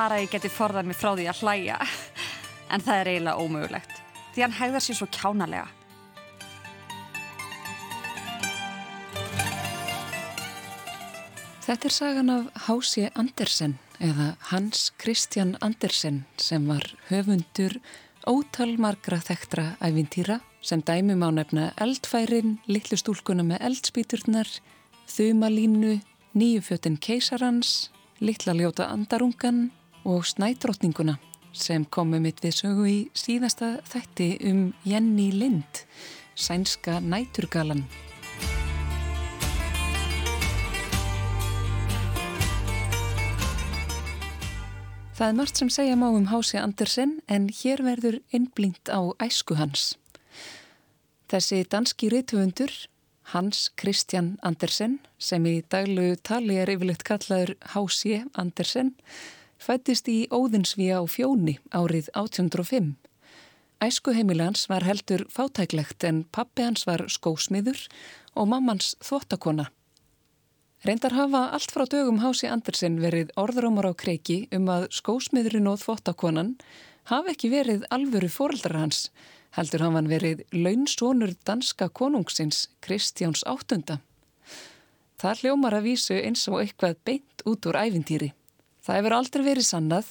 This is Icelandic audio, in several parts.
bara ég geti forðað mér frá því að hlæja. En það er eiginlega ómögulegt. Því hann hegðar sér svo kjánalega. Þetta er sagan af Hási Andersen eða Hans Christian Andersen sem var höfundur ótalmargra þekktra ævintýra sem dæmum á nefna eldfærin, litlu stúlkuna með eldspíturnar, þumalínu, nýjufjötin keisarans, litla ljóta andarungan og snædrottninguna sem komum mitt við sögu í síðasta þætti um Jenny Lind, sænska næturgalan. Það er margt sem segja má um Hási Andersen en hér verður innblingt á æsku hans. Þessi danski rítvöndur, Hans Christian Andersen, sem í daglu tali er yfirleitt kallaður Hási Andersen, fættist í Óðinsvíja á fjóni árið 1805. Æsku heimilans var heldur fátæklegt en pappi hans var skósmiður og mammans þvottakona. Reyndar hafa allt frá dögum Hási Andersen verið orðrómar á kreiki um að skósmiðurinn og þvottakonan hafi ekki verið alvöru fóreldrar hans, heldur hafan verið launsónur danska konungsins Kristjáns áttunda. Það hljómar að vísu eins og eitthvað beint út úr æfintýri. Það hefur aldrei verið sannað,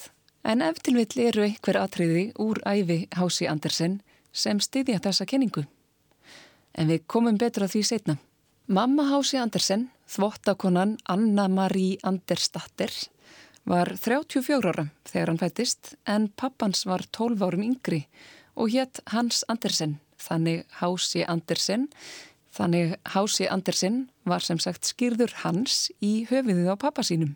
en eftirvill eru einhver atriði úr æfi Hási Andersen sem styðja þessa kenningu. En við komum betur að því setna. Mamma Hási Andersen, þvottakonan Anna-Marie Andersdatter, var 34 ára þegar hann fættist en pappans var 12 árum yngri og hétt Hans Andersen, þannig Hási Andersen. Þannig Hási Andersen var sem sagt skýrður Hans í höfiðið á pappa sínum.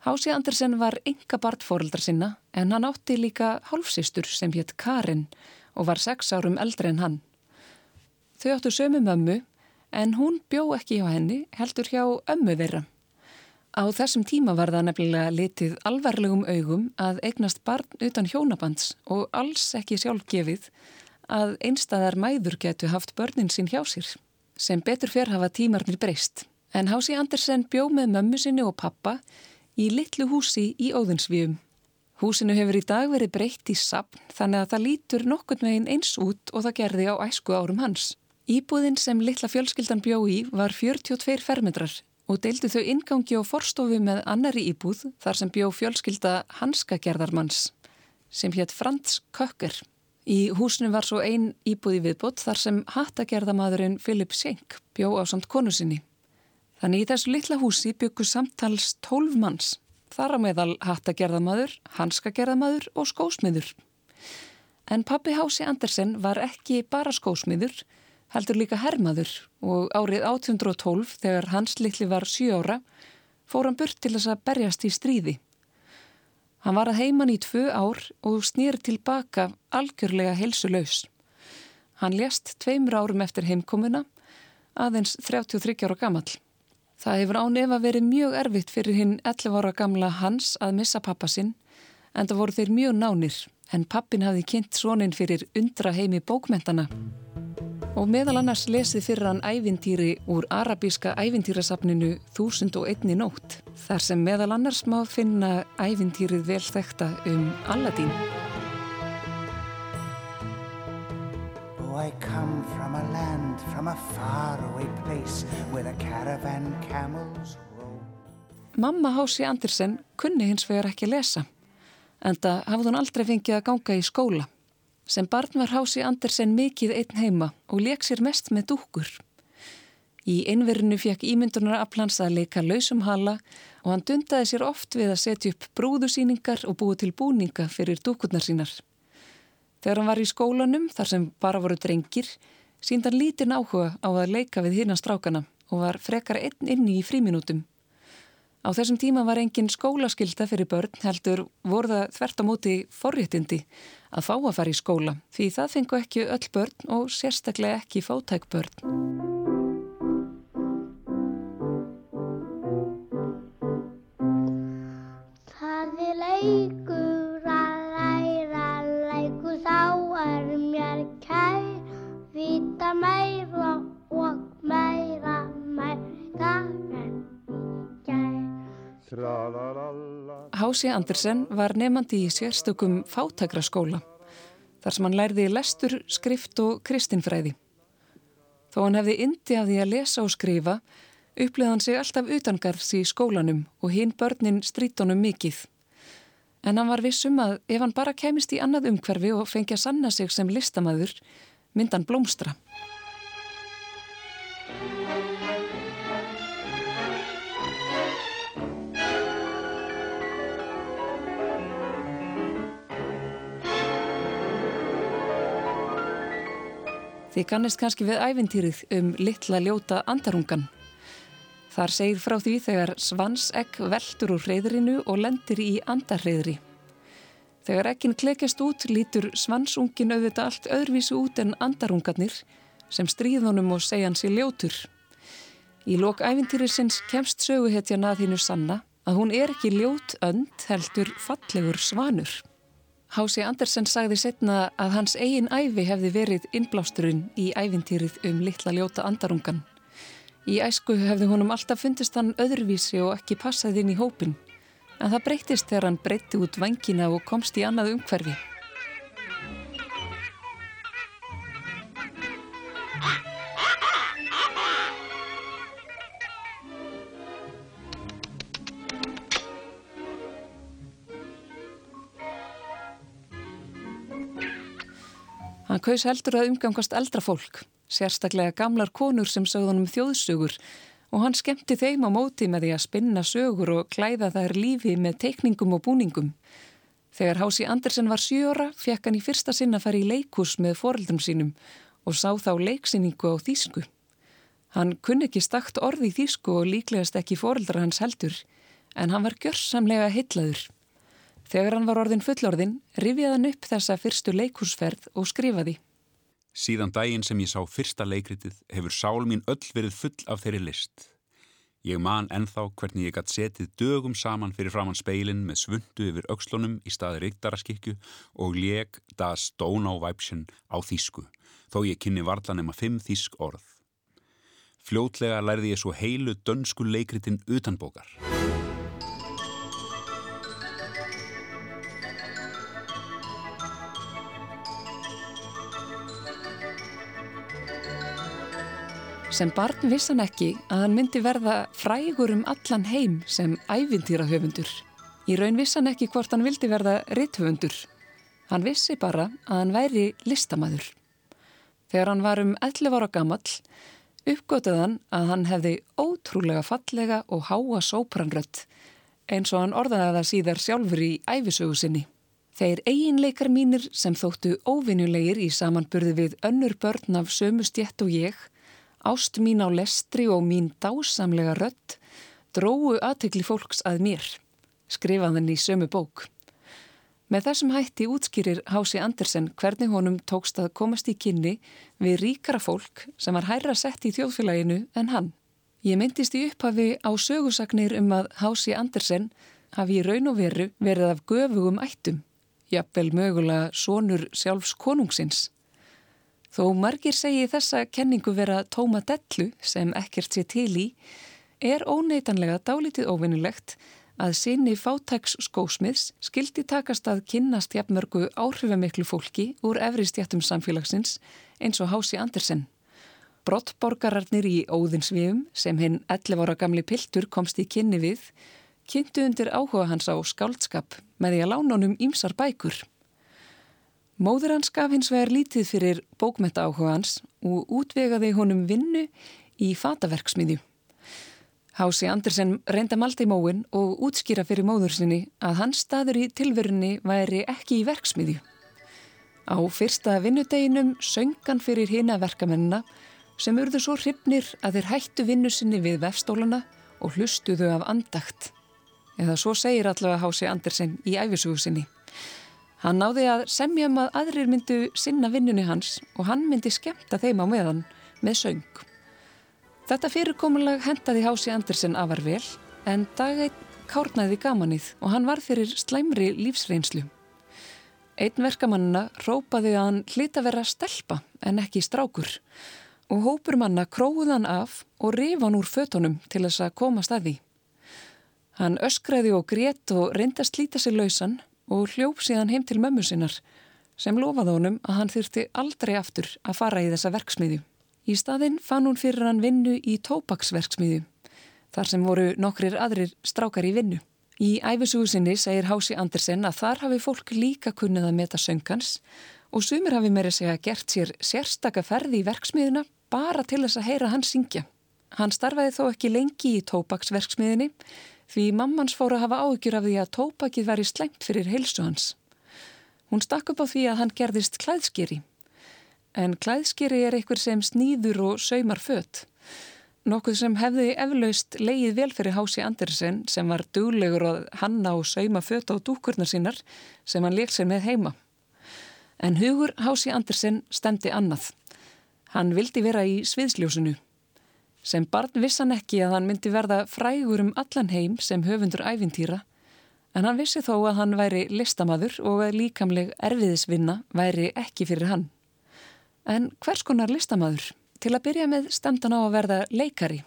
Hási Andersen var enga bartfóreldra sinna en hann átti líka hálfsistur sem hétt Karin og var 6 árum eldri en hann. Þau áttu sömu mömmu en hún bjó ekki hjá henni heldur hjá ömmu þeirra. Á þessum tíma var það nefnilega litið alvarlegum augum að eignast barn utan hjónabands og alls ekki sjálfgefið að einstæðar mæður getu haft börnin sín hjá sér, sem betur fyrr hafa tímarnir breyst. En Hási Andersen bjó með mömmu sinni og pappa í litlu húsi í Óðinsvíum. Húsinu hefur í dag verið breytt í sapn þannig að það lítur nokkund megin eins út og það gerði á æsku árum hans. Íbúðin sem litla fjölskyldan bjó í var 42 fermetrar og deildu þau ingangi og forstofu með annari íbúð þar sem bjó fjölskylda hanskagerðarmanns sem hétt Frans Kökker. Í húsinu var svo ein íbúði viðbót þar sem hattagerðamadurinn Philip Schenk bjó á samt konu sinni. Þannig í þessu litla húsi byggu samtals 12 manns, þar á meðal hattagerðamadur, hanskagerðamadur og skósmiður. En pappi Hási Andersen var ekki bara skósmiður, heldur líka hermaður og árið 1812 þegar hans litli var 7 ára fór hann burt til þess að berjast í stríði. Hann var að heiman í tvö ár og snýr tilbaka algjörlega helsuleus. Hann lést tveimur árum eftir heimkomuna, aðeins 33 ára gammal. Það hefur án ef að verið mjög erfitt fyrir hinn 11 ára gamla hans að missa pappa sinn, en það voru þeir mjög nánir, en pappin hafði kynnt svonin fyrir undra heimi bókmentana og meðal annars lesið fyrir hann ævintýri úr arabíska ævintýrasafninu Þúsund og einni nótt þar sem meðal annars má finna ævintýrið vel þekta um Aladdin. Oh, I come from a land, from a faraway Mamma Hási Andersen kunni hins vegar ekki lesa en það hafði hún aldrei fengið að ganga í skóla. Sem barn var Hási Andersen mikið einn heima og leik sér mest með dúkur. Í einverðinu fekk ímyndunar aflans að leika lausum hala og hann dundaði sér oft við að setja upp brúðusýningar og búið til búninga fyrir dúkurnar sínar. Þegar hann var í skólanum, þar sem bara voru drengir, síndan lítinn áhuga á að leika við hýrna strákana og var frekar einn inni í fríminútum. Á þessum tíma var engin skólaskylda fyrir börn heldur voru það þvert á móti forréttindi að fá að fara í skóla því það fengu ekki öll börn og sérstaklega ekki fátæk börn. Það er leikur að læra, leikur þá er mér kær, vita meira Hási Andersen var nefandi í sérstökum fátakraskóla þar sem hann lærði lestur, skrift og kristinfræði. Þó hann hefði indi af því að lesa og skrifa, upplöði hann sig alltaf utangarðs í skólanum og hinn börnin strítunum mikið. En hann var vissum að ef hann bara kemist í annað umhverfi og fengi að sanna sig sem listamæður, myndan blómstra. Þið kannist kannski við ævintýrið um litla ljóta andarungan. Þar segir frá því þegar svansegg veldur úr reyðrinu og lendir í andarreyðri. Þegar ekkin klekjast út lítur svansungin auðvitað allt öðruvísu út en andarungarnir sem stríðunum og segja hans í ljótur. Í lok ævintýrisins kemst söguhetja naðinu sanna að hún er ekki ljót önd heldur fallegur svanur. Hási Andersen sagði setna að hans eigin æfi hefði verið innblásturinn í ævintýrið um litla ljóta andarungan. Í æsku hefði honum alltaf fundist hann öðruvísi og ekki passað inn í hópin, en það breytist þegar hann breytti út vangina og komst í annað umhverfi. Hann kaus heldur að umgangast eldra fólk, sérstaklega gamlar konur sem sögðunum þjóðsugur og hann skemmti þeim á móti með því að spinna sögur og klæða þær lífi með teikningum og búningum. Þegar Hási Andersen var sjóra fekk hann í fyrsta sinna fari í leikús með foreldrum sínum og sá þá leiksýningu á þýsku. Hann kunni ekki stakt orði í þýsku og líklegast ekki foreldra hans heldur en hann var gjörsamlega heitlaður. Þegar hann var orðin fullorðin, rifjaði hann upp þessa fyrstu leikúsferð og skrifaði. Síðan daginn sem ég sá fyrsta leikritið hefur sál mín öll verið full af þeirri list. Ég man ennþá hvernig ég gætt setið dögum saman fyrir framann speilin með svundu yfir aukslunum í staði ríktaraskikju og leg das Donau-væpsinn á þýsku, þó ég kynni varla nema fimm þýsk orð. Fljótlega lærði ég svo heilu dönsku leikritin utanbókar. Sem barn vissan ekki að hann myndi verða frægur um allan heim sem ævintýrahöfundur. Í raun vissan ekki hvort hann vildi verða rithöfundur. Hann vissi bara að hann væri listamæður. Þegar hann var um 11 ára gammal, uppgötuð hann að hann hefði ótrúlega fallega og háa sópranrött, eins og hann orðaði það síðar sjálfur í æfisögu sinni. Þeir eiginleikar mínir sem þóttu óvinnulegir í samanburði við önnur börn af sömu stjett og ég, Ást mín á lestri og mín dásamlega rött dróu aðtegli fólks að mér, skrifaðan í sömu bók. Með þessum hætti útskýrir Hási Andersen hvernig honum tókst að komast í kynni við ríkara fólk sem var hærra sett í þjóðfélaginu en hann. Ég myndist í upphafi á sögusagnir um að Hási Andersen hafi í raun og veru verið af göfugum ættum, jafnvel mögulega sonur sjálfs konungsins. Þó margir segi þessa kenningu vera tóma dellu sem ekkert sé til í, er óneitanlega dálítið óvinnulegt að sinni fátæks skósmiðs skildi takast að kynnast jafnmörgu áhrifamiklu fólki úr efri stjættum samfélagsins eins og Hási Andersen. Brottborgararnir í Óðinsvíum sem hinn 11 ára gamli piltur komst í kynni við, kynntu undir áhuga hans á skáldskap með því að lána honum ímsar bækur. Móður hans gaf hins vegar lítið fyrir bókmetta áhuga hans og útvegaði honum vinnu í fataverksmiðju. Hási Andersen reynda malta í móin og útskýra fyrir móður sinni að hans staður í tilverunni væri ekki í verksmiðju. Á fyrsta vinnudeginum söngan fyrir hina verkamennina sem urðu svo hrifnir að þeir hættu vinnu sinni við vefstólana og hlustuðu af andagt. Eða svo segir allavega Hási Andersen í æfisugu sinni. Hann náði að semja um að aðrir myndu sinna vinnunni hans og hann myndi skemmta þeim á meðan með söng. Þetta fyrirkomulag hendaði Hási Andersen afar vel en dagætt kárnaði gamanið og hann var fyrir slæmri lífsreynslu. Einn verkamannina rópaði að hann hlita vera stelpa en ekki strákur og hópur manna króðan af og rifan úr fötunum til þess að komast að því. Hann öskraði og grétt og reyndi að slíta sig lausan og hljóp síðan heim til mömmu sinnar sem lofaði honum að hann þurfti aldrei aftur að fara í þessa verksmiðju. Í staðinn fann hún fyrir hann vinnu í tópaksverksmiðju þar sem voru nokkrir aðrir strákar í vinnu. Í æfisugusinni segir Hási Andersen að þar hafi fólk líka kunnið að meta söngans og sumir hafi meiri segja gert sér sérstaka ferði í verksmiðuna bara til þess að heyra hann syngja. Hann starfaði þó ekki lengi í tópaksverksmiðinni því mammans fóru að hafa áhugjur af því að tópakið væri slengt fyrir heilsu hans. Hún stakk upp á því að hann gerðist klæðskeri. En klæðskeri er einhver sem snýður og saumar fött. Nokkuð sem hefði eflaust leið vel fyrir Hási Andersen sem var duglegur að hanna og sauma fött á dúkurnar sínar sem hann leik sér með heima. En hugur Hási Andersen stemdi annað. Hann vildi vera í sviðsljósinu. Sem barn vissan ekki að hann myndi verða frægur um allan heim sem höfundur æfintýra en hann vissi þó að hann væri listamadur og að líkamleg erfiðisvinna væri ekki fyrir hann. En hvers konar listamadur? Til að byrja með stemdan á að verða leikari.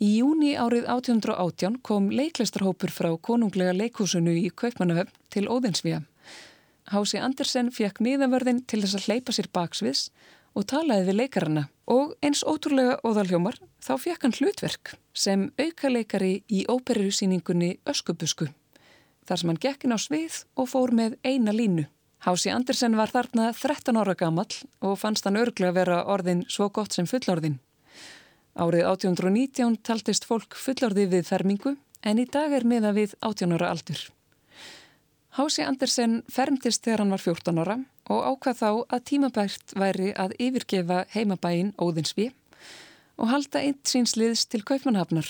Í júni árið 1818 kom leiklistarhópur frá konunglega leikhúsinu í Kaupmannahöfn til Óðinsvíja. Hási Andersen fekk miðanverðin til þess að hleypa sér baksviðs og talaði við leikarana og eins ótrúlega óðalhjómar þá fekk hann hlutverk sem auka leikari í óperusýningunni Öskubusku þar sem hann gekkin á svið og fór með eina línu. Hási Andersen var þarna 13 ára gammal og fannst hann örglega vera orðin svo gott sem fullorðin. Árið 1819 taltist fólk fullorði við fermingu en í dag er miða við 18 ára aldur. Hási Andersen fermtist þegar hann var 14 ára og ákvað þá að tímabært væri að yfirgefa heimabæin Óðinsví og halda einn sínsliðs til Kaupmannhafnar.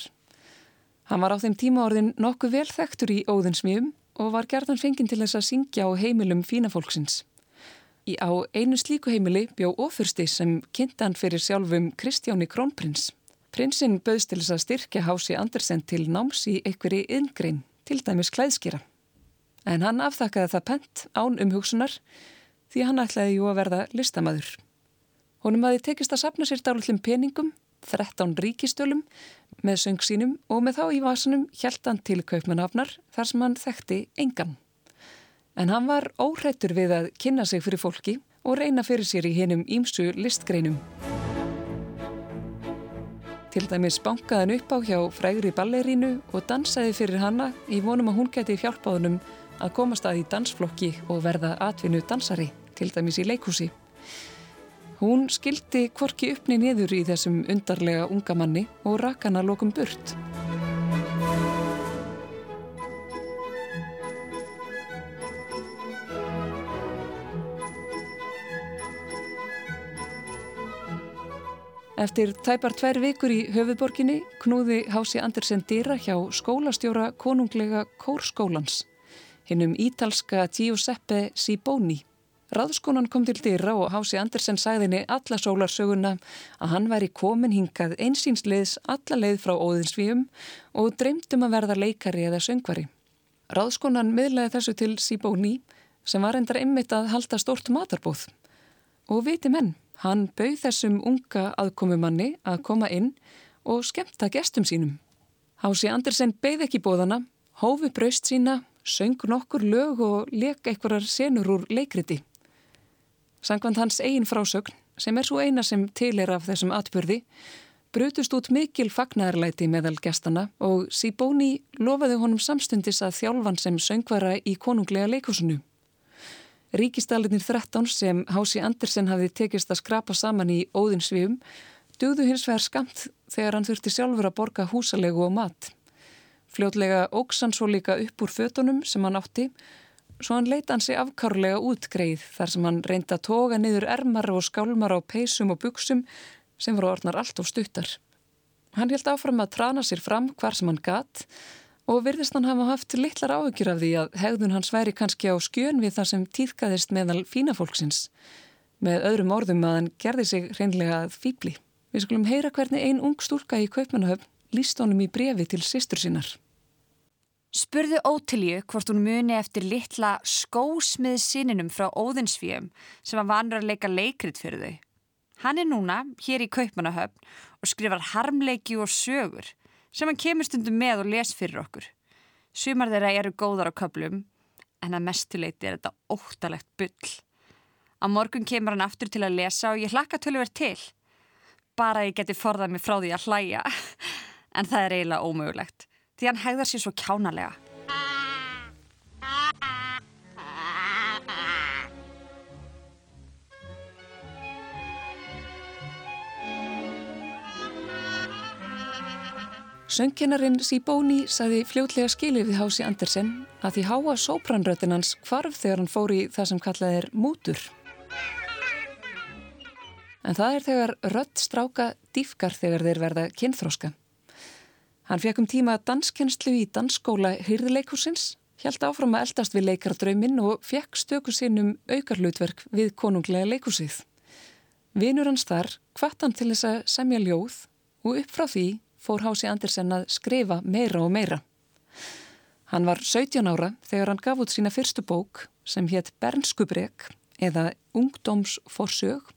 Hann var á þeim tímaorðin nokkuð vel þekktur í Óðinsvíum og var gerðan fenginn til þess að syngja á heimilum fínafólksins. Í á einu slíku heimili bjó ofursti sem kynntan fyrir sjálfum Kristjáni Krónprins. Prinsinn bauðst til þess að styrkja Hási Andersen til náms í einhverji yngrein, til dæmis klæðskýra. En hann afþakkaði það pent án umhugsunar því hann ætlaði jú að verða listamæður. Honum hafi tekist að sapna sér dálullum peningum, 13 ríkistölum, með söng sínum og með þá í vasanum hjælt hann til kaupmannhafnar þar sem hann þekkti engan. En hann var óhrættur við að kynna sig fyrir fólki og reyna fyrir sér í hinnum ímsu listgreinum. Til dæmis bankaðan upp á hjá frægri ballerínu og dansaði fyrir hanna í vonum að hún geti hjálpaðunum að komast að í dansflokki og verða atvinnu dansari til dæmis í leikhúsi. Hún skildi kvorki uppni niður í þessum undarlega unga manni og rakana lokum burt. Eftir tæpar tver vikur í höfuborginni knúði Hási Andersen dýra hjá skólastjóra konunglega kórskólans, hinnum ítalska Giuseppe Siboni. Ráðskonan kom til dýra og Hási Andersen sagðinni alla sólarsöguna að hann væri komin hingað einsýnsliðs alla leið frá óðinsvíum og dreymdum að verða leikari eða söngvari. Ráðskonan miðlaði þessu til Sibóni sem var endar einmitt að halda stort matarbóð. Og viti menn, hann bauð þessum unga aðkomumanni að koma inn og skemmta gestum sínum. Hási Andersen beigð ekki bóðana, hófi braust sína, söng nokkur lög og leka einhverjar senur úr leikriti. Sankvæmt hans eigin frásögn, sem er svo eina sem til er af þessum atbyrði, brutust út mikil fagnæðarlæti meðal gestana og Sibóni lofaði honum samstundis að þjálfan sem söngvara í konunglega leikúsinu. Ríkistallinir 13 sem Hási Andersen hafi tekist að skrapa saman í óðinsvíum dögðu hins vegar skamt þegar hann þurfti sjálfur að borga húsalegu og mat. Fljótlega óks hann svo líka upp úr fötunum sem hann átti svo hann leita hann sig afkárlega útgreið þar sem hann reynda að toga niður ermar og skálmar á peysum og buksum sem voru orðnar allt of stuttar. Hann held áfram að trana sér fram hvar sem hann gatt og virðist hann hafa haft litlar áhugjur af því að hegðun hans væri kannski á skjön við það sem týðkaðist meðal fínafólksins. Með öðrum orðum að hann gerði sig reynlega fýbli. Við skulum heyra hvernig ein ung stúrka í Kaupmannahöfn líst honum í brefi til sýstur sinnar. Spurðu Ótilju hvort hún muni eftir litla skósmið sininum frá Óðinsvíum sem var vanur að leika leikrit fyrir þau. Hann er núna hér í Kaupmannahöfn og skrifar harmleiki og sögur sem hann kemur stundum með og les fyrir okkur. Sumar þeirra eru góðar á köplum en að mestuleiti er þetta óttalegt bull. Á morgun kemur hann aftur til að lesa og ég hlakka tölver til. Bara ég geti forðað mig frá því að hlæja en það er eiginlega ómögulegt því hann hegðar sér svo kjánalega. Söngkenarinn Sibóni saði fljótlega skilið við Hási Andersen að því háa sópranröttin hans kvarf þegar hann fór í það sem kallað er mútur. En það er þegar rött stráka dýfkar þegar þeir verða kynþróska. Hann fekk um tíma danskennslu í dansskóla hýrðileikursins, hjælt áfram að eldast við leikardrauminn og fekk stöku sinnum aukarlutverk við konunglega leikursið. Vinur hans þar hvart hann til þess að semja ljóð og upp frá því fór Hási Andersen að skrifa meira og meira. Hann var 17 ára þegar hann gaf út sína fyrstu bók sem hétt Bernskubreik eða Ungdómsforsög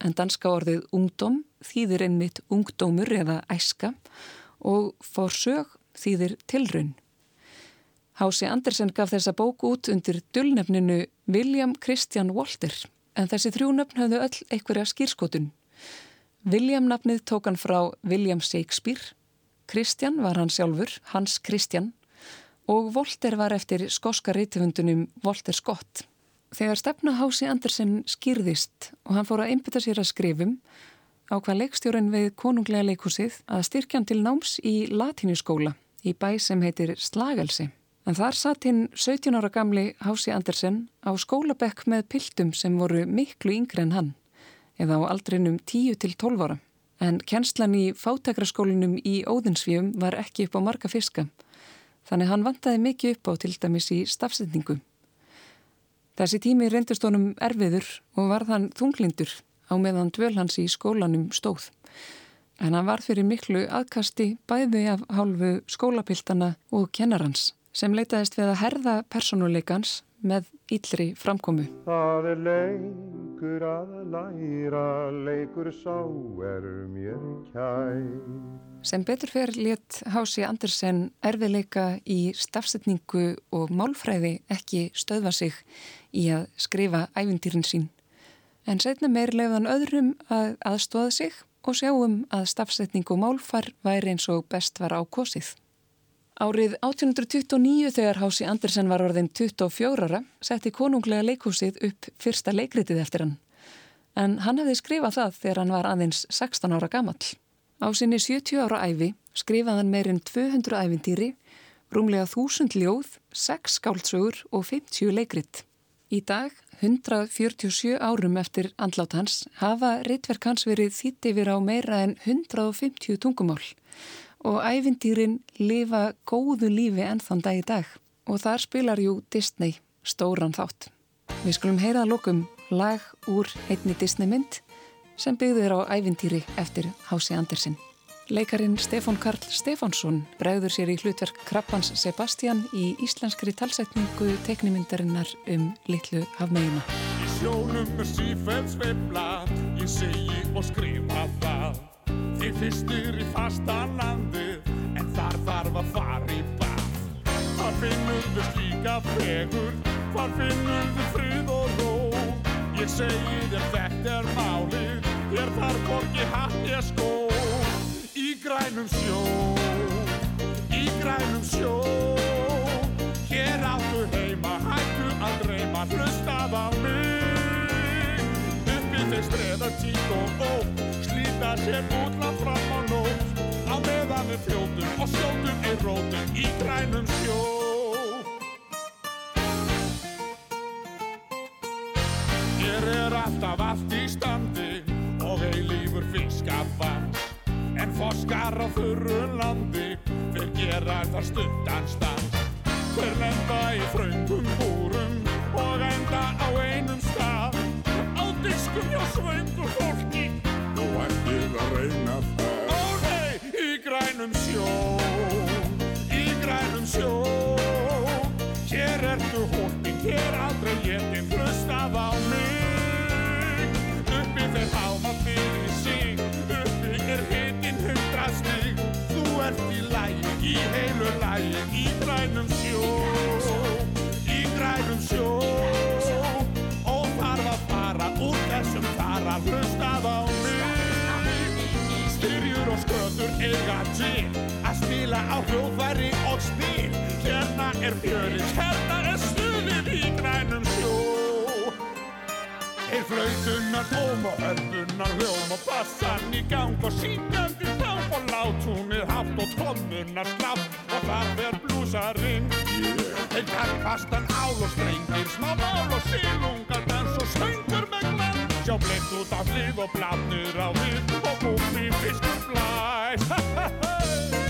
en danska orðið ungdóm þýðir einmitt ungdómur eða æska og forsög þýðir tilraun. Hási Andersen gaf þessa bók út undir dullnefninu William Christian Walter en þessi þrjú nöfn hafðu öll einhverja skýrskotun. William nafnið tók hann frá William Shakespeare, Kristjan var hann sjálfur, Hans Kristjan og Volter var eftir skoska reytifundunum Volter Scott. Þegar stefnahási Andersen skýrðist og hann fór að einbytta sér að skrifum á hvað leikstjórin við konunglega leikúsið að styrkjan til náms í latínuskóla í bæ sem heitir Slagelsi. En þar satt hinn 17 ára gamli Hási Andersen á skólabekk með piltum sem voru miklu yngre en hann eða á aldrinum 10 til 12 ára. En kjenslan í fátakraskólinum í Óðinsvíum var ekki upp á marga fiska, þannig hann vantaði mikið upp á til dæmis í stafsendingu. Þessi tími reyndist honum erfiður og var þann þunglindur á meðan dvölhans í skólanum stóð. En hann var fyrir miklu aðkasti bæði af hálfu skólapiltana og kennarans sem leitaðist við að herða personuleikans með yllri framkomu. Það er leikur að læra, leikur sá er mér kær. Sem betur fer létt Hási Andersen erfiðleika í stafsetningu og málfræði ekki stöðva sig í að skrifa ævindýrin sín. En setna meir lefðan öðrum að aðstóða sig og sjáum að stafsetning og málfar væri eins og best var ákosið. Árið 1829 þegar Hási Andersen var orðin 24 ára setti konunglega leikhúsið upp fyrsta leikritið eftir hann. En hann hefði skrifað það þegar hann var aðeins 16 ára gamall. Á sinni 70 ára æfi skrifað hann meirinn 200 æfintýri, rúmlega 1000 ljóð, 6 skáltsögur og 50 leikrit. Í dag, 147 árum eftir andlát hans, hafa rittverk hans verið þýtt yfir á meira en 150 tungumál og ævindýrin lifa góðu lífi ennþann dag í dag og þar spilar jú Disney stóran þátt. Við skulum heyra að lókum lag úr einni Disney mynd sem byggður á ævindýri eftir Hási Andersen. Leikarin Stefán Karl Stefánsson bregður sér í hlutverk Krabbans Sebastian í íslenskri talsetningu teknimyndarinnar um litlu hafmeina. Í sjónum er sífælt sveifla, ég segi og skrifa það. Þið fyrstir í fastan landið, en þar þarf að fara í bað. Þar finnum við slíka fegur, þar finnum við frið og ró. Ég segi þér þetta er málið, þér þarf borgi hatt ég skó. Grænum sjó, í grænum sjó. Hér áttu heima, hættu að dreyma, hlustað á mig. Uppi þeir streða tík og ó, slíta sér útland fram á nót. Á meðan við fljótum og skjótum í rótum í grænum sjó. Hér er alltaf allt í standi En foskar á þurru landi, þeir gera þar stuttanstans. Þeir lenda í fröngum búrum og enda á einum stað. Á diskum hjá svöngu fólki, nú ættið að reyna það. Ó nei, í grænum sjó, í grænum sjó. Í heilu lægi, í grænum sjó, í grænum sjó. Og þarf að fara úr þessum þar að hlustað á mig. Styrjur og skötur eiga til að spila á hljóðværi og spil. Hérna er fjörið, hérna er stuðið í grænum sjó. Er flautunar tóm og hörpunar hljóm og bassan í gang og síkandi þá og látúnið haft og trommunar slátt og þar fer blúsarinn. Þeir takk fastan ál og strengir, smá mál og sílungar dans og söngur með glann. Sjá blitt út af hlið og blafnir á við og búmi fiskur blæs.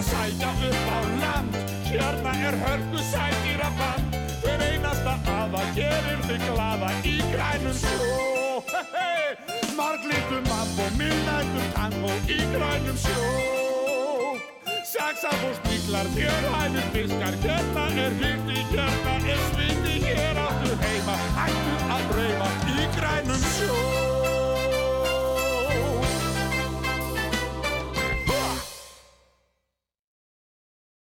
að sækja upp á land. Hérna er hörgu sækýra band Hver einasta aða gerir þig glada í grænum sjó. Hey, hey. Marglitum mambo, millætum tango í grænum sjó. Saksafúr spíklar, fjörhæfur fiskar. Hérna er hýtti, hérna er sviti. Hér áttu heima, hættu að breyfa